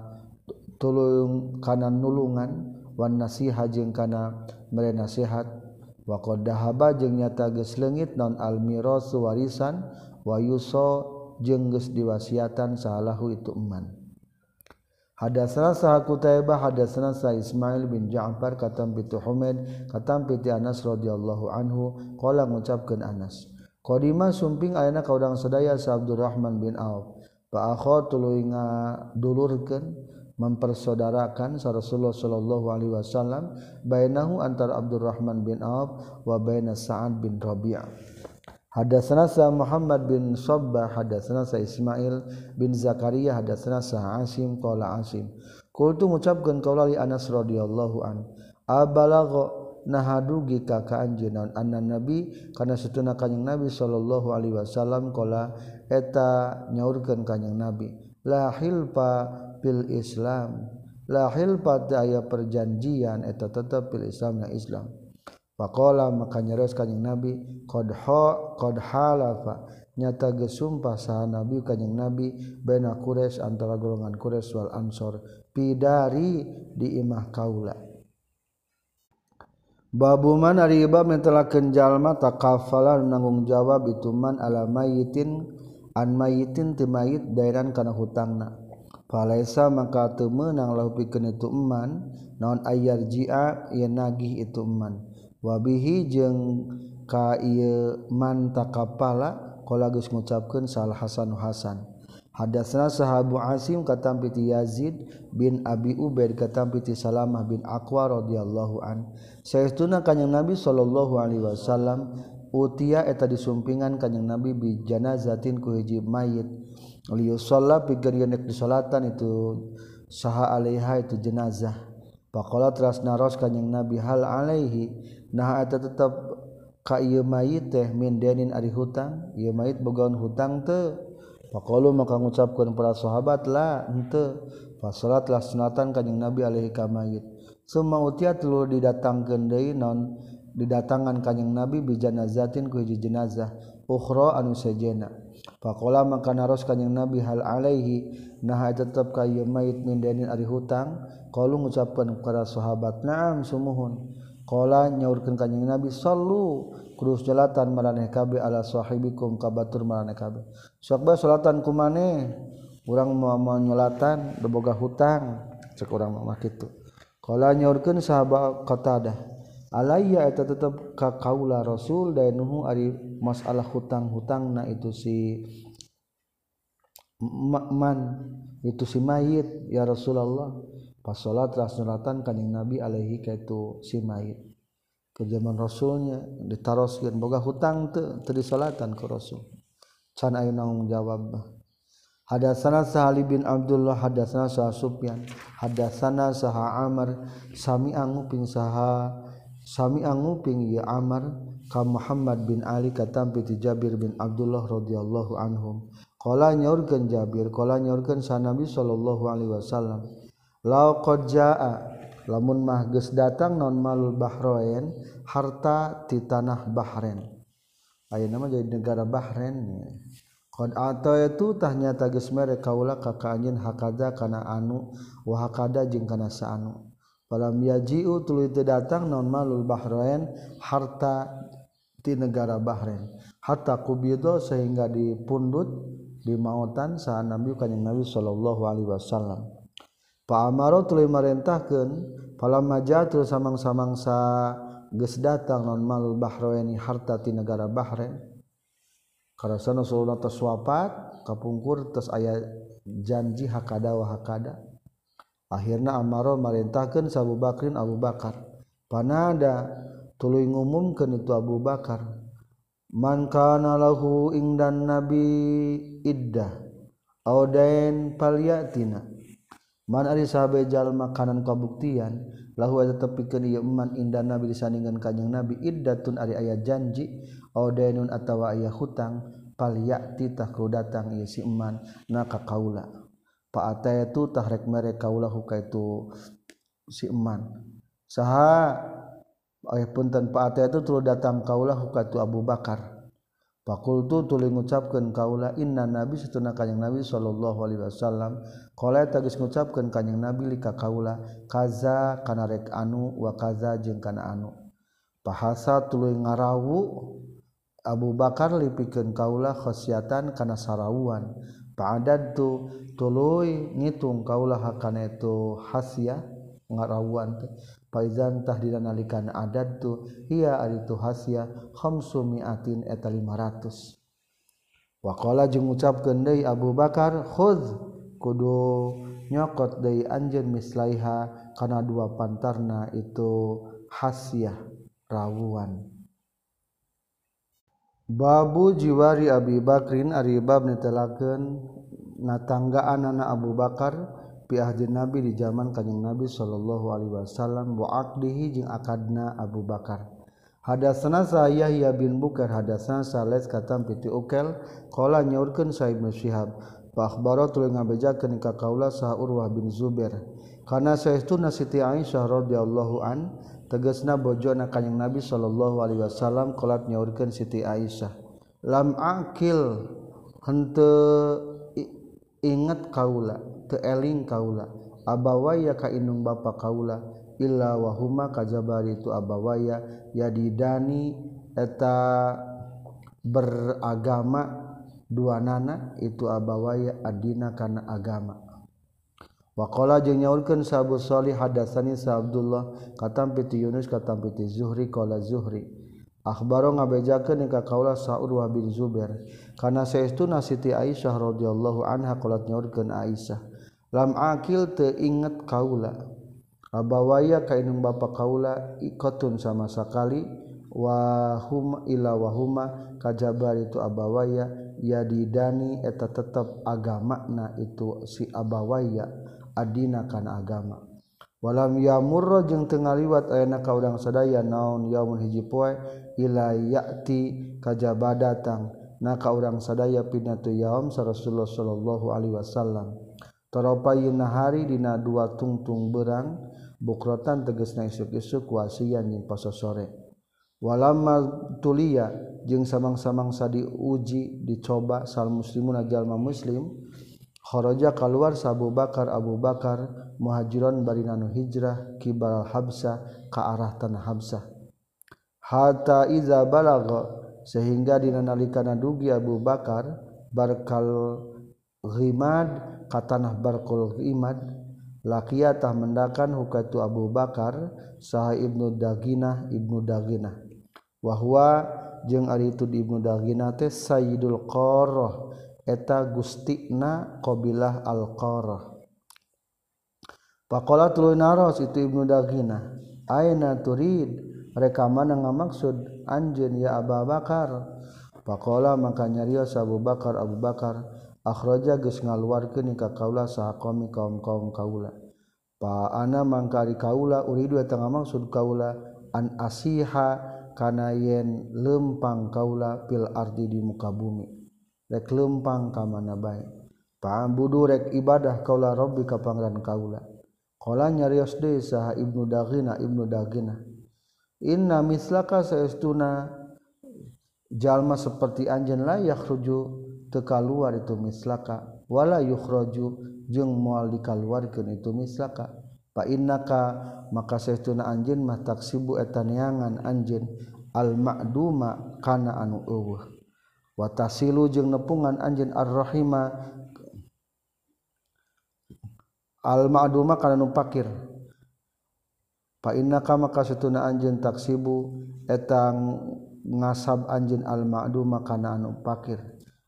A: tulung kana nulungan wan nasiha jeung kana mere nasihat. Wa jeng dahaba jeung nyata geus leungit non al miras warisan wayuso jengges jeung geus diwasiatan salahu itu eman. Hadatsana saha Qutaibah hadatsana sa Ismail bin Ja'far katam bi Humaid katam bi Anas radhiyallahu anhu qala ngucapkeun Anas Qadima sumping ayeuna ka udang sadaya sa Abdurrahman bin Auf. Fa akha tuluy ngadulurkeun mempersaudarakan sa Rasulullah sallallahu alaihi wasallam bainahu antara Abdurrahman bin Auf wa baina Sa'ad bin Rabi'ah. Hadatsanasa Muhammad bin Sabbah hadatsanasa Ismail bin Zakaria hadatsanasa Asim qala Asim. Qultu ngucapkeun kaula li Anas radhiyallahu an. Abalagha nahadugi ka ka anjeun anna nabi kana satuna kanjing nabi sallallahu alaihi wasallam qala eta nyaurkeun kanjing nabi la hilfa fil islam la hilfa aya perjanjian eta tetep fil islam na islam Pakola maka nyaros kanyang Nabi kodho kod halafa nyata gesumpah sah Nabi kanyang Nabi bena kures antara golongan kures wal ansor pidari di imah kaula. Babu man riba mentela kenjalma takafala nanggung jawab ituman ala mayitin an mayitin timayit dairan kana hutangna. Falaisa maka temenang lahu pikeun itu eman naon ayar jia yen nagih itu eman wabihi jeung ka manta kapala kolagus ngucapkan sal Hasan Hasan hadasna sahabu Asim katampiti Yazid bin Abi Ubaid katampiti Salamah bin Aqwa radhiyallahu an. Saestuna kanjing Nabi sallallahu alaihi wasallam utia eta disumpingan kanjing Nabi bi janazatin ku hiji mayit. Liusalla pikeun nek disolatan itu saha alaiha itu jenazah. Pakola teras naros kanyang Nabi hal alaihi nah eta tetap ka ieu mayit teh min denin ari hutang ieu mayit bogaun hutang teu Pakolu maka ngucapkeun para sahabat la henteu fasalat lah sunatan kanyang Nabi alaihi ka mayit. Summa utiatlu didatangkeun deui non didatangan kanyeng Nabi bi janazatin ku hiji jenazah ukhra anu sejena Pakola maka naros kanyang Nabi hal alaihi? Nah tetap kayu mait min denin ari hutang. Qalu ngucapkeun para sahabat na'am sumuhun. Qala nyaurkeun kanyang Nabi sallu. Kurus jalatan maraneh kabe ala sahibikum ka batur maraneh kabe salatan kumane? Urang mau nyolatan boga hutang. Cek urang mah kitu. Qala nyaurkeun sahabat Qatadah. Aaya itu tetap ka kaula rasul dan nuhu ari masalah hutang-hutang Nah itu simakman itu si mayit ya Rasulullah. Pas salat rasulatan kaning nabi alaihi kaitu si mayit. Ke zaman rasulnya ditaroskeun boga hutang teu teu disolatan ke rasul. Can aya nanggung jawab. Hadasana Sahali bin Abdullah hadasana Sah Sufyan hadasana Saha Amr sami anguping saha Sami anguping ya Amr ka Muhammad bin Ali katampi ti Jabir bin Abdullah radhiyallahu anhum. Qala nyaurkeun Jabir, qala nyaurkeun sa Nabi sallallahu alaihi wasallam. Lau qad jaa lamun mah geus datang non malul bahrain harta ti tanah Bahrain. Ayeuna mah jadi negara Bahrain. Qad ataitu tah nyata geus mere kaula ka ka anjeun hakada kana anu wa hakada jeung kana saanu. Walam yaji'u tuluy teu datang naon malul bahrain harta ti negara Bahrain. Hatta kubido sehingga dipundut di mautan saha Nabi kanjeng Nabi sallallahu alaihi wasallam. Pak Amaro tuluy marentahkeun falamma ja'tu samang-samangsa geus datang naon malul bahrain harta ti negara Bahrain. Karasana Rasulullah tos kapungkur tos aya janji hakada wa hakada. akhirnya amaro merintahkan Abu Bakrin Abu Bakar. Panada tuluy ngumumkeun itu Abu Bakar. Man kana lahu ingdan nabi iddah audain palyatina man ari sahabe jalma kanan kabuktian lahu ada tepikeun ieu man indan nabi disandingan kanjing nabi. Iddatun ari aya janji audainun atawa aya hutang palyati tah datang ieu si man na ka kaula. Paata itu tahrek mere kaulahu ka itu si Eman. Saha ayah tanpa paata itu tu datang kaulah ka tu Abu Bakar. Fakultu tuluy ngucapkeun kaula inna nabi satuna kanjing nabi sallallahu alaihi wasallam qala tagis ngucapkeun kanjing nabi lika kaula kaza kana rek anu wa kaza jeung kana anu. Bahasa tuluy ngarawu Abu Bakar lipikeun kaula khosiatan kana sarawuan. Pa'adad tu tulu ngitung kaulah akan itu hasia ngarawuan teh. Faizan tahdina adat tu ia ari tu hasia khamsumiatin eta 500 waqala jeung ngucapkeun deui Abu Bakar khudz kudu nyokot deui anjeun mislaiha kana dua pantarna itu hasia rawuan Babu jiwari Abi Bakrin ari bab netelakeun natanggaan anak Abu Bakar piahdi Nabi di zaman Kanjeng Nabi sallallahu alaihi wasallam wa aqdihi jeung akadna Abu Bakar. Hadatsana Yahya bin Bukar hadatsana Sales katam piti Ukel qala nyaurkeun Sa'ib bin Syihab fa akhbara tuluy ngabejakeun ka kaula sa Urwah bin Zubair. Kana saestuna Siti Aisyah radhiyallahu an tegasna bojona kanjing Nabi sallallahu alaihi wasallam qolat nyaurkeun Siti Aisyah. Lam akil hente ingat kaula teeling kaula. Abawaya kainung bapa kaula. Illa wahuma kajabari itu abawaya. Yadidani eta beragama dua nana itu abawaya adina kana agama. Wakola jeung nyaurkeun Sabu Salih hadasani Sa Abdullah katam piti Yunus katam piti Zuhri qala Zuhri. Akhbaro ngabejakeun ka kaula Sa'ur wa bin Zubair kana saestuna Siti Aisyah radhiyallahu anha qalat nyaurkeun Aisyah. Lam akil teu inget kaula. Abawaya ka inung bapa kaula ikotun sama sakali wa hum ila wa huma kajabar itu abawaya yadidani eta tetep agamana itu si abawaya adina kana agama. Walam yamurra jeung teu ngaliwat ayeuna ka urang sadaya naon yaumul hiji poe ilayati kajaba datang naka urang sadaya pinatu yaum sa Rasulullah sallallahu alaihi wasallam. Toropa yeuna hari dina dua tungtung berang bukrotan tegesna isuk-isuk wasian jeung poso sore walamma tulia jeung samang-samang sadi uji dicoba sal muslimun jalma muslim kharaja keluar Abu Bakar Abu Bakar muhajiron barinanu hijrah kibal Habsah ke arah tanah Habsah. hatta iza balago sehingga dinanalikana dugi Abu Bakar barkal ghimad ka tanah barkul ghimad laqiyatah mendakan hukatu Abu Bakar saha Ibnu Daginah Ibnu Daginah. Wahwa jeung ari itu Ibnu Daginah teh Sayyidul Qarah eta gustina qabilah Al Qarah Pakola tuluy naros itu Ibnu Daginah. Aina turid? Mereka mana ngamaksud anjeun ya Abu Bakar. Pakola maka nyarios Abu Bakar Abu Bakar akhraja geus ngaluarkeun ka kaula saha qaumi kaum-kaum kaula. Pa ana mangkari kaula uridu eta ngamaksud kaula an asiha kana yen lempang kaula pil ardi di muka bumi. Lempang kam mana baik paham budurek ibadah kaula Robbi kapangran kaula. Nyarios desa Ibnu Dagina Ibnu Dagina inna mislaka saestuna jalma seperti anjen la yakhruju teu kaluar itu mislaka. Wala yukhraju jeung moal dikaluarkeun itu mislaka. Fa innaka maka saestuna anjeun mah taksibu eta neangan anjeun. Al ma'duma kana anu eueuh. Wa tasilu jeung nepungan anjeun ar-rahima. Al ma'duma kana nu pakir. fa innaka maka setuna anjeun taksibu etang ngasab anjeun al-ma'du makana anu pakir.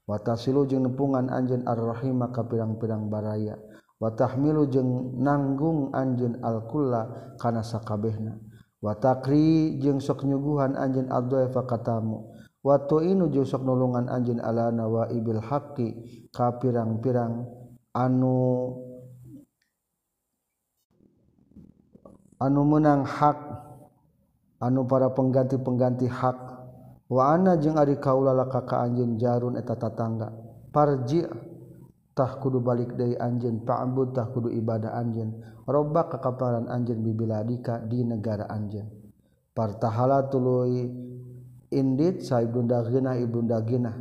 A: Watasilu jeung nepungan anjeun ar-rahima ka pirang-pirang baraya. Watahmilu jeung nanggung anjeun al-kulla kana sakabehna. Watakri jeung sok nyuguhan anjeun ad-dhaifa katamu. Watu inu jeung sok nulungan anjin ala nawaibil haqqi ka pirang-pirang anu anu menang hak anu para pengganti-pengganti hak. Waana jeung ari kaulala ka anjeun jarun eta tatangga. Parji tah kudu balik deui anjeun ta'bud tah kudu ibadah anjeun. Robba kakaparan anjeun bibiladika di negara anjeun. Partahala tuluy indit sa ibnu dagina ibnu dagina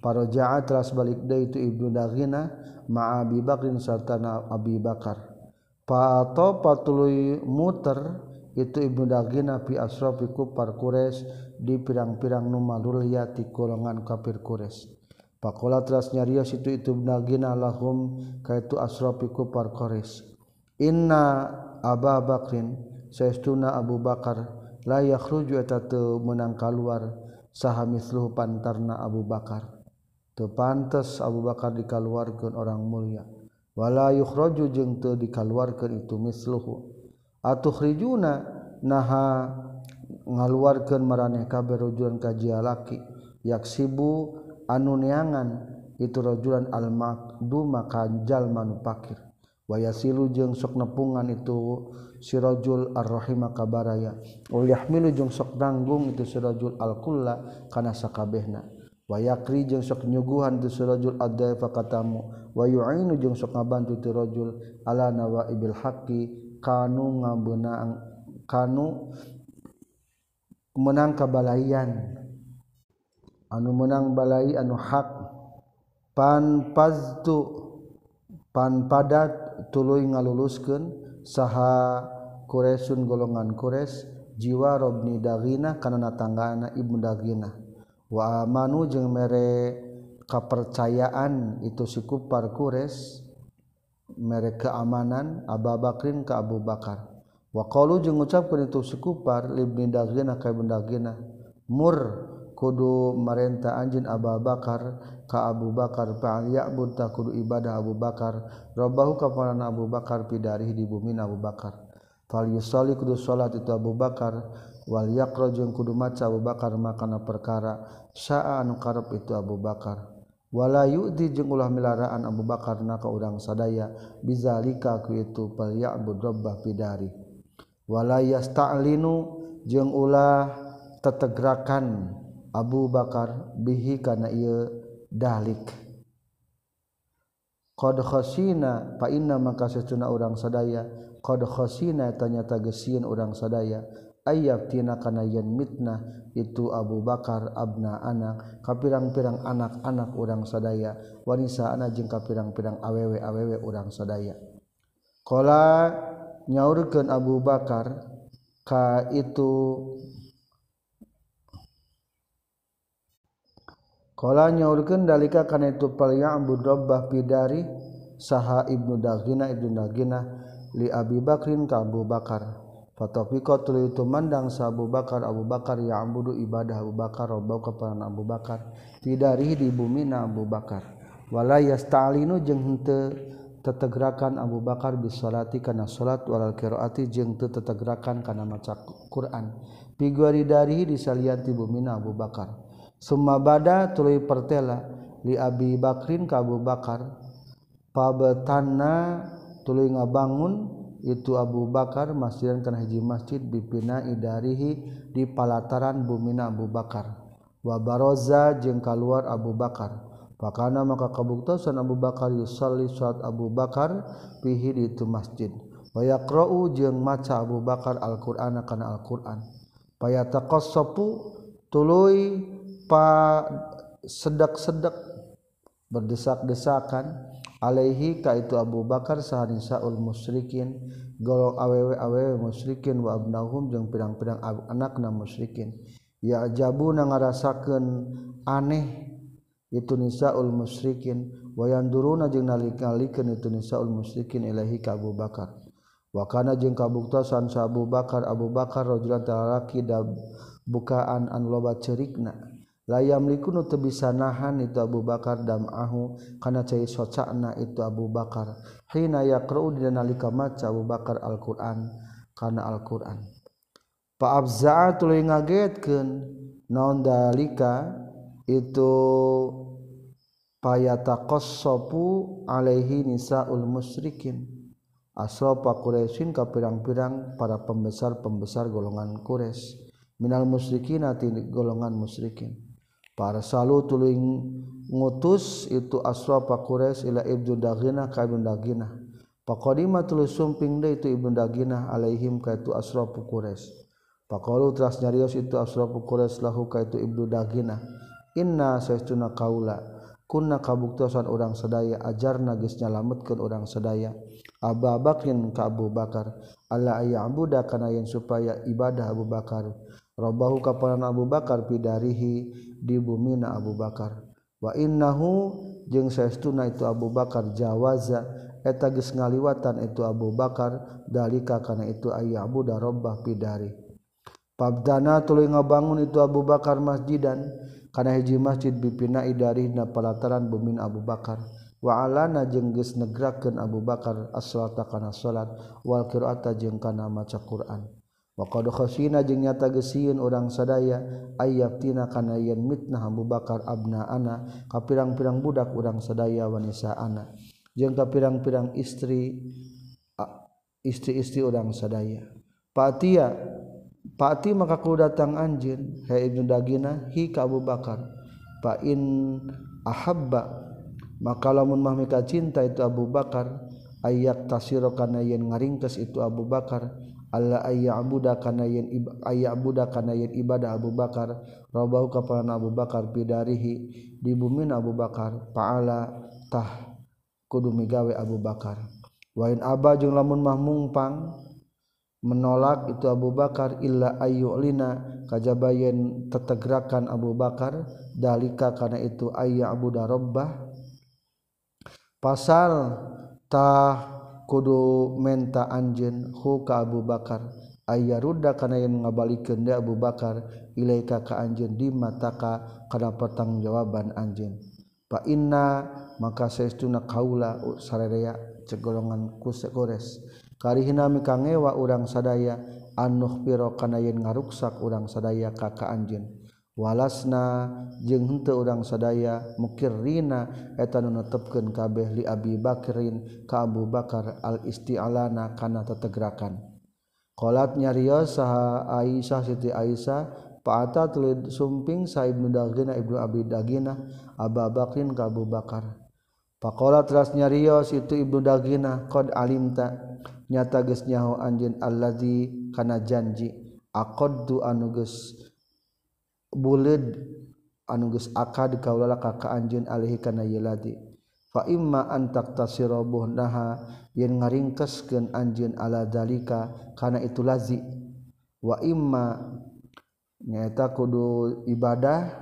A: parojaat ras balik deui tu ibnu dagina ma abi bakrin sarta abi bakar. patului muter itu Ibnu Dagin Nabi asrafi kufar Quraisy di pirang-pirang nu malulia golongan kafir Quraisy. Pakola teras itu itu Ibnu Dagina lahum kaitu asrafi kufar Quraisy. Inna Aba Bakrin saestuna Abu Bakar la yakhruju eta teu meunang pantarna Abu Bakar. Teu pantes Abu Bakar dikaluarkeun orang mulia. wala yukhraju jeung teu dikaluarkeun itu misluhu. Atukhrijuna naha ngaluarkeun maraneh kabeh rajulan ka jalaki yaksibu anu neangan itu rajulan al maqdu maka jalma nu pakir wayasilu jeung sok nepungan itu si rajul ar-rahima kabaraya ul yahmilu jeung sok nanggung itu si rajul al-kulla kana sakabehna. Wayakri jeung sok nyuguhan itu si rajul ad-daifa katamu wayuinu jeung sok ngabantu ti rajul ala nawaibil haqqi kanu ngabeunang kanu menang kabalayan anu menang balai anu hak. Pan paztu pan padat tuluy ngaluluskeun. Saha Quraisyun golongan Quraisy jiwa robni dagina kana tanggana ibnu dagina. Wa amanu jeung mere kepercayaan itu sikupar Qures mereka keamanan Aba Bakrin ke Abu Bakar. Waqalu jeung ngucapkeun itu sikupar libni dagina ka ibn dagina mur kudu marenta anjeun Abu Bakar ka Abu Bakar fa'al ya'bud ta kudu ibadah Abu Bakar. Rabbahu ka panana Abu Bakar pidarih di bumi Abu Bakar. Fal yusalli kudu salat itu Abu Bakar. Wal yaqra jeung kudu maca Abu Bakar makana perkara. Sa'a anu karep itu Abu Bakar. wala yudi jeung ulah milaraan Abu Bakar na ka urang sadaya bizalika ku itu falyabud rabbah bidari wala yasta'linu jeung ulah tetegrakan Abu Bakar bihi kana ieu dalik qad khasina fa inna maka secuna urang sadaya qad khasina tanya tagesian urang sadaya ayabtina kana yen mitnah itu Abu Bakar abna anak kapirang-pirang anak-anak urang sadaya wanita anak jeung ka pirang-pirang awewe-awewe urang sadaya. Kala nyaurkeun Abu Bakar ka itu Kala nyaurkeun dalika kana itu pal ya'bud rabbah pidari saha ibnu dagina ibnu dagina li Abi Bakrin ka Abu Bakar. Fatofiko tuluy tumandang sa Abu Bakar Abu Bakar ya ambudu ibadah Abu Bakar robbau kepada Abu Bakar. Tidari di bumi na Abu Bakar. Wala yasta'linu jeung henteu tetegrakan Abu Bakar bis salati kana salat walal qiraati jeung teu tetegrakan kana maca Quran. Piguari dari disalian ti bumi na Abu Bakar. Summa bada tuluy pertela li Abi Bakrin ka Abu Bakar. Pabetanna tuluy ngabangun itu Abu Bakar masjidan kana hiji masjid bipina idarihi di palataran bumina Abu Bakar. Wa baroza jeung kaluar Abu Bakar. Pakana maka kabuktosan Abu Bakar yusalli salat Abu Bakar fihi di itu masjid. Wa yaqra'u jeung maca Abu Bakar Al-Qur'ana kana Al-Qur'an. Fayataqassafu tuluy pa sedek-sedek berdesak-desakan. Alaihi kaitu Abu Bakar sahaul musyrikin. Golong awewe-awewe musyrikin wa abnahum jeung pirang-pirang anakna musyrikin. Ya jabu na ngarasakeun aneh itu nisaul musyrikin. Wa yanduruna jeung nalikalikeun itu nisaul musyrikin ilahi ka Abu Bakar. Wa kana jeung kabuktasan sa Abu Bakar Abu Bakar rajulan talaki da bukaan an loba cerikna. layam likunu teu bisa nahan itu Abu Bakar damahu kana cai socana itu Abu Bakar. Hina yaqra'u dina nalika maca Abu Bakar Al-Qur'an kana Al-Qur'an. Fa abza'a tuluy ngagetkeun naon dalika? Itu payataqassafu alaihi nisaul musyrikin. Asrofa Quraisyin ka pirang-pirang para pembesar-pembesar golongan Quraisy. Minal musyrikin ati golongan musyrikin. Para salu tuling ngutus itu aswa Quraisy ila ibnu dagina ka ibnu dagina faqadima tulis sumping deui itu ibnu dagina alaihim ka itu aswa Quraisy faqalu teras nyarios itu aswa Quraisy lahu ka itu ibnu dagina inna saestuna kaula kunna kabuktosan urang sadaya ajarna geus nyalametkeun urang sadaya. Ababakin ka Abu Bakar Allah aya Abuda kana yen supaya ibadah Abu Bakar robahu kapalan Abu Bakar pidarihi di bumi na Abu Bakar. Wa innahu jeung saestuna itu Abu Bakar jawaza eta geus ngaliwatan itu Abu Bakar dalika kana itu ayyabu da robbah pidari. Pabdana tuluy ngabangun itu Abu Bakar masjidan kana hiji masjid bipina idari na palataran bumi Abu Bakar. Waalana jengges negraken Abu Bakar as-salata kana salat wal qiraata jeung kana maca Quran. Waqad khasina jeung nyata geusieun urang sadaya ayyabtina kana yen mitnah Abu Bakar abnaana ka pirang-pirang budak urang sadaya wanita nisaana jeung ka pirang-pirang istri istri-istri urang sadaya. Patia Pati maka ku datang anjin hai ibnu dagina hi ka Abu Bakar. Fa in ahabba maka lamun mah cinta itu Abu Bakar ayat tasiro kana yen ngaringkes itu Abu Bakar Allah ayya abuda kana yen ayya abuda kana yen ibadah Abu Bakar. Rabahu kapalan Abu Bakar bidarihi di bumi Abu Bakar paala tah kudu migawe Abu Bakar. Wain aba jeung lamun mah mungpang menolak itu Abu Bakar illa ayyulina kajabayen tetegrakan Abu Bakar dalika kana itu ayya abuda rabbah pasaltah kudu menta anjen huka Abu Bakar. Ayah ruda kana yang ngabalikeun dia Abu Bakar ilaika ka anjen di mataka kana pertanggungjawaban jawaban anjen fa inna maka saestuna kaula sarerea cegolongan kuse gores. Karihna mikangewa urang sadaya anuh piro kana yen ngaruksak urang sadaya ka ka anjen walasna jeung hente urang sadaya mukir rina nu netepkeun kabeh li Abi Bakrin ka Abu Bakar al isti'alana kana tetegrakan. Qalat nyarios saha Aisyah Siti Aisyah Pa'ata tulid sumping sa Ibnu Dagina Ibnu Abi Dagina Abu Bakrin ka Abu Bakar. Pakola teras nyarios itu Ibnu Dagina qad alimta nyata geus nyaho anjeun allazi kana janji aqaddu anu geus bulid anuges akad kaulala kaka anjeun alaihi kana yeladi fa imma an tasirabuh naha yen ngaringkeskeun anjeun ala dalika kana itu lazi. Wa imma nyaeta kudu ibadah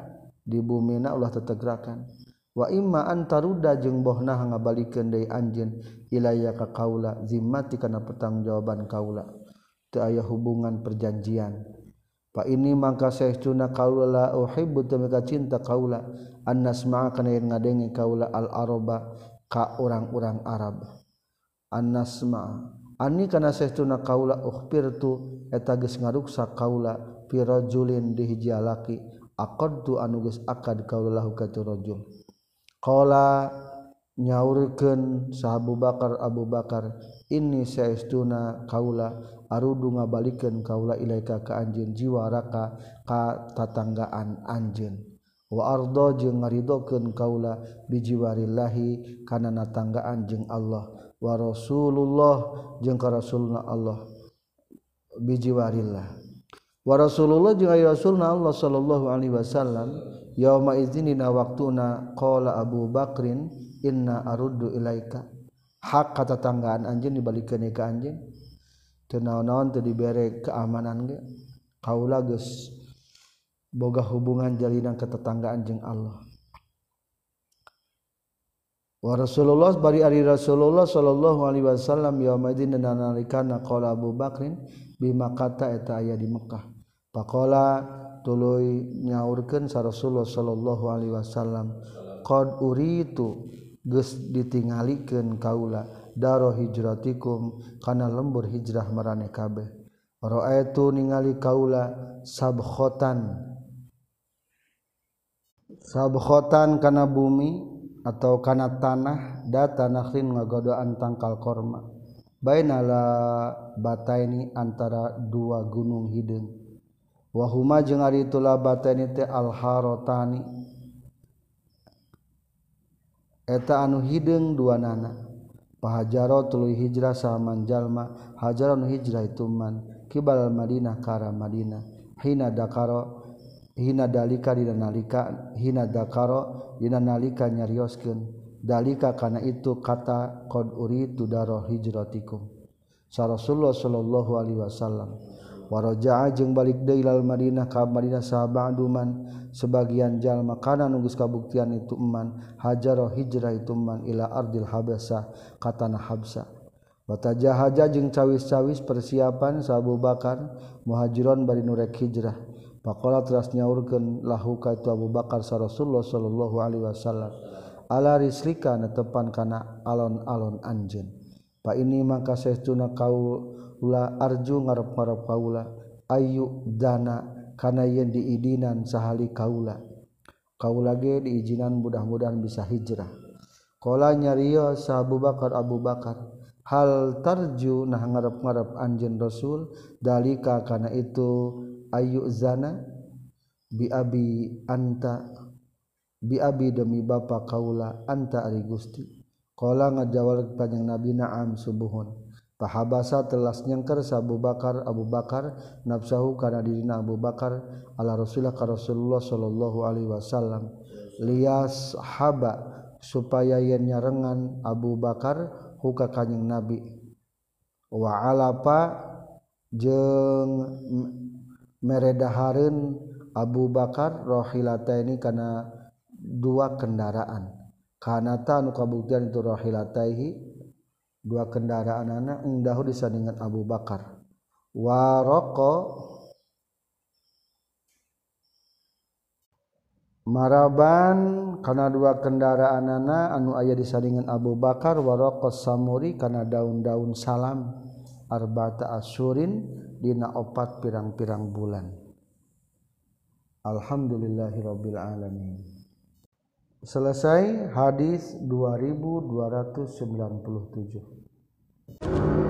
A: di bumi na ulah tetegrakan. Wa imma antaruda jeung bohna ngabalikeun deui anjeun ilaya ka kaula zimmati kana pertanggungjawaban kaula. Teu aya hubungan perjanjian. Pak ini mangka tuna kaula uhibbu temeka cinta kaula annasma'a kana yang ngadengi kaula al araba ka orang-orang Arab. Annasma'a ani kana saestuna kaula ukhpirtu eta geus ngaruksa kaula fi rajulin di hiji laki aqadtu anu geus akad kaula lahu ka rajul. Qala nyaurkeun sahabu Bakar Abu Bakar ini saestuna kaula arudu ngabalikeun kaula ilaika ka anjeun jiwaraka ka tatanggaan anjeun. Wa ardo jeung ngaridokeun kaula bijiwarillahi kana natanggaan jeung Allah. Wa rasulullah jeung ka rasulna Allah bijiwarillah wa rasulullah jeung rasulna Allah sallallahu alaihi wasallam yauma idzinina waqtuna qala abu bakrin inna aruddu ilaika. Hak kata tanggaan anjeun dibalikeun ka anjeun. tenau-naon teu dibere keamanan ge? Kaula geus boga hubungan jalinan ketetanggaan jeung Allah. Wa Rasulullah bari ari Rasulullah sallallahu alaihi wasallam yaumadin nanalikana qala Abu Bakrin bima kata eta aya di Mekah faqala tuluy nyaurkeun sa Rasulullah sallallahu alaihi wasallam qad uritu geus ditingalikeun kaula. daro hijratikum kana lembur hijrah marane kabeh. Raaitu ningali kaula sabkhatan sabkhatan kana bumi atau kana tanah data nakhrin ngagodoan tangkal korma. Bainala bataini antara dua gunung hideung wahuma jeung ari itulah batani teh alharotani. Eta anu hideung dua nana. pahajaro tulu hijrah saman jalma hajaron hijrah itu man kibal Madinah kara Madinah. Hina dakaro hina dalika dina nalika hina dakaro dina nalika nyarioskeun. Dalika kana itu kata qad uritu daro hijratikum. Sa Rasulullah sallallahu alaihi wasallam. Waraja'a jeung balik deui lal Madinah ka Madinah sahabat duman sebagian jalma kana nugus kabuktian itu eman hajaro hijrah itu eman ila ardil habasa katana habsa. Watajahaja jeung cawis-cawis persiapan sabu bakar muhajiron bari nurek hijrah. Pakola teras nyaurkeun lahu ka itu Abu Bakar sa Rasulullah sallallahu alaihi wasallam. Ala rislika netepan kana alon-alon anjeun. Pa ini maka saestuna kaula arju ngarep-ngarep kaula. Ayu dana kana yen diidinan sahali kaula. Kaula ge diizinan mudah-mudahan bisa hijrah. Kala nyario sa Abu Bakar Abu Bakar hal tarju nah ngarep-ngarep anjeun Rasul? Dalika kana itu ayu zana bi abi anta bi abi demi bapa kaula anta ari Gusti. Kala ngajawab panjang Nabi Naam subuhun tahabasa telas nyengker Abu Bakar Abu Bakar nafsahu karena dirina Abu Bakar ala Rasulullah ka Rasulullah sallallahu alaihi wasallam. Lias haba supaya yen nyarengan Abu Bakar huka kanjing Nabi. Wa alapa jeung meredahareun Abu Bakar rohilata ini karena dua kendaraan. Kanata nu kabuktian itu rohilataihi dua kendaraan anak engdahu disandingan Abu Bakar. Waroko maraban karena dua kendaraan anak anu ayah disandingan Abu Bakar waroko samuri karena daun-daun salam arbata asyurin dina opat pirang-pirang bulan. Alhamdulillahirabbil alamin. Selesai hadis 2297.